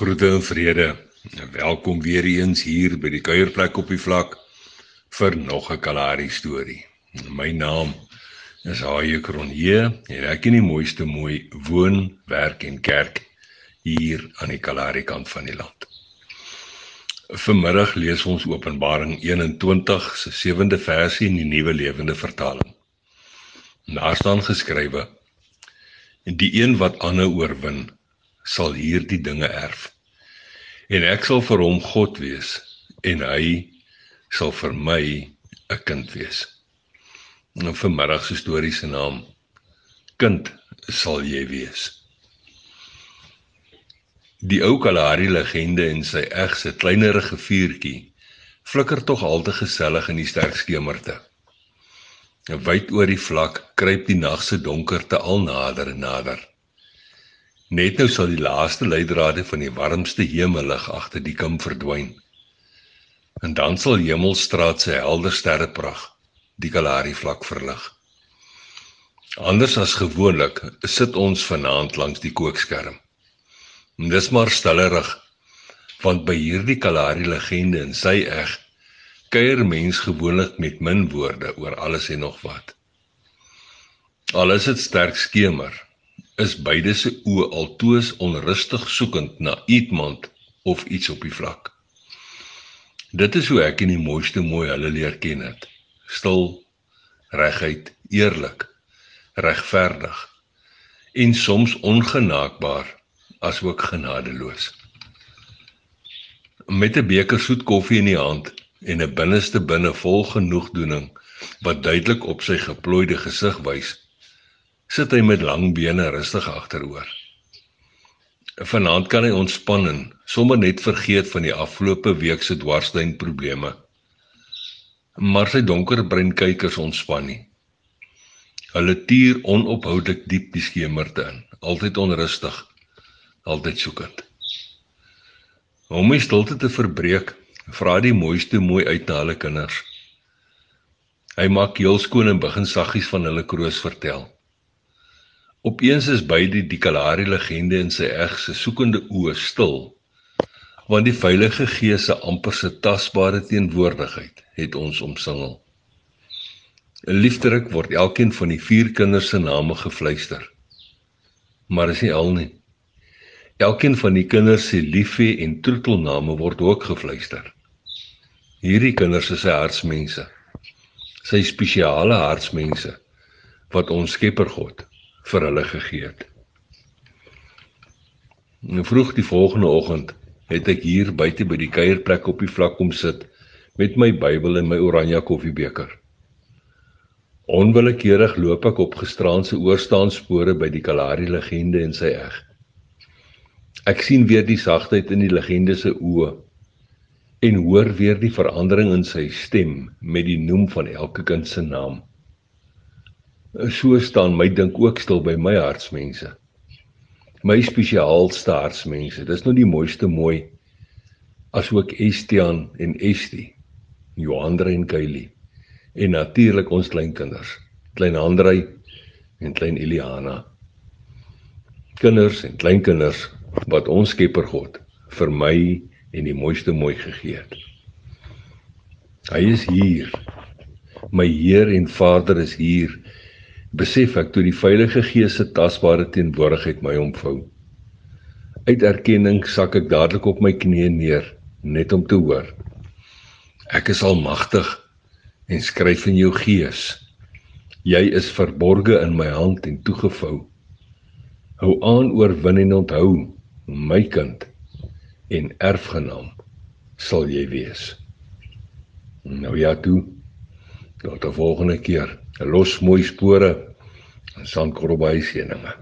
Groete en vrede. Welkom weer eens hier by die kuierplek op die vlak vir nog 'n Kalahari storie. My naam is Haie Kronje en ek in die mooiste mooi woon, werk en kerk hier aan die Kalahari kant van die land. Vanmiddag lees ons Openbaring 21 se 7de versie in die Nuwe Lewende Vertaling. Daar staan geskrywe: En die een wat aanhou oorwin, sal hierdie dinge erf. En ek sal vir hom God wees en hy sal vir my 'n kind wees. Nou vanmiddag se storie se naam Kind sal jy wees. Die ou Kalahari legende en sy eg se kleinerige vuurtjie flikker tog altyd gesellig in die sterk skemerte. Wyd oor die vlak kruip die nag se donkerte al nader en nader. Net nou sal die laaste leidrade van die warmste hemellig agter die kim verdwyn. En dan sal Hemelstraat se helder sterreprag die Kalahari vlak verlig. Anders as gewoonlik sit ons vanaand langs die kookskerm. En dis maar stillerig want by hierdie Kalahari legende en sy eg kuier mens gewoonlik met min woorde oor alles en nog wat. Al is dit sterk skemer, is beide se oë altoos onrustig soekend na iemand of iets op die vlak. Dit is hoe ek in die mooiste mooi hulle leer ken het. Stil, reguit, eerlik, regverdig en soms ongenaakbaar asook genadeloos. Met 'n beker soet koffie in die hand en 'n binneste binne vol genoegdoening wat duidelik op sy geplooide gesig wys, sit hy met lang bene rustig agteroor. Vanaand kan hy ontspan en sommer net vergeet van die afgelope week se dwarsduin probleme. Maar sy donker brein kykers ontspan nie. Hulle tuur onophoudelik diep die skemerte in, altyd onrustig, altyd soekend. Om my stilte te verbreek, vra die mooiste mooi uit na hulle kinders. Hy maak heel skoon en begin saggies van hulle kroos vertel. Opeens is beide die Kalahari legende en sy eg se soekende oë stil, want die Heilige Gees se amper se tasbare teenwoordigheid het ons omsingel. 'n Liefderik word elkeen van die vier kinders se name gefluister. Maar is nie al nie. Elkeen van die kinders se liefie en troetelname word ook gefluister. Hierdie kinders is sy hartsmense. Sy spesiale hartsmense wat ons Skepper God vir hulle gegee het. Nou vroeg die volgende oggend het ek hier buite by die kuierplek op die vlak kom sit met my Bybel en my oranje koffiebeker. Onwillekeurig loop ek op gisterand se oorstaanspore by die Kalahari legende en sy eg. Ek sien weer die sagtheid in die legende se oë en hoor weer die verandering in sy stem met die noem van elke kind se naam. So staan my dink ook stil by my hartsmense. My spesiaalste hartsmense. Dis nou die mooiste mooi asook Estian en Estie, Joandre en Kylie en natuurlik ons kleinkinders, klein Andrei en klein Eliana. Kinders en kleinkinders wat ons Skepper God vir my en die mooiste mooi gegee het. Hy is hier. My Heer en Vader is hier besef ek toe die Heilige Gees se tasbare teenwoordigheid my omvou. Uit erkenning sak ek dadelik op my knieë neer net om te hoor. Ek is almagtig en skryf in jou gees. Jy is verborge in my hand en toegevou. Hou aan oorwin en onthou, my kind en erfgenaam sal jy wees. Nou ja toe. Tot 'n volgende keer. los mooi spore en sandkorrelbei seëninge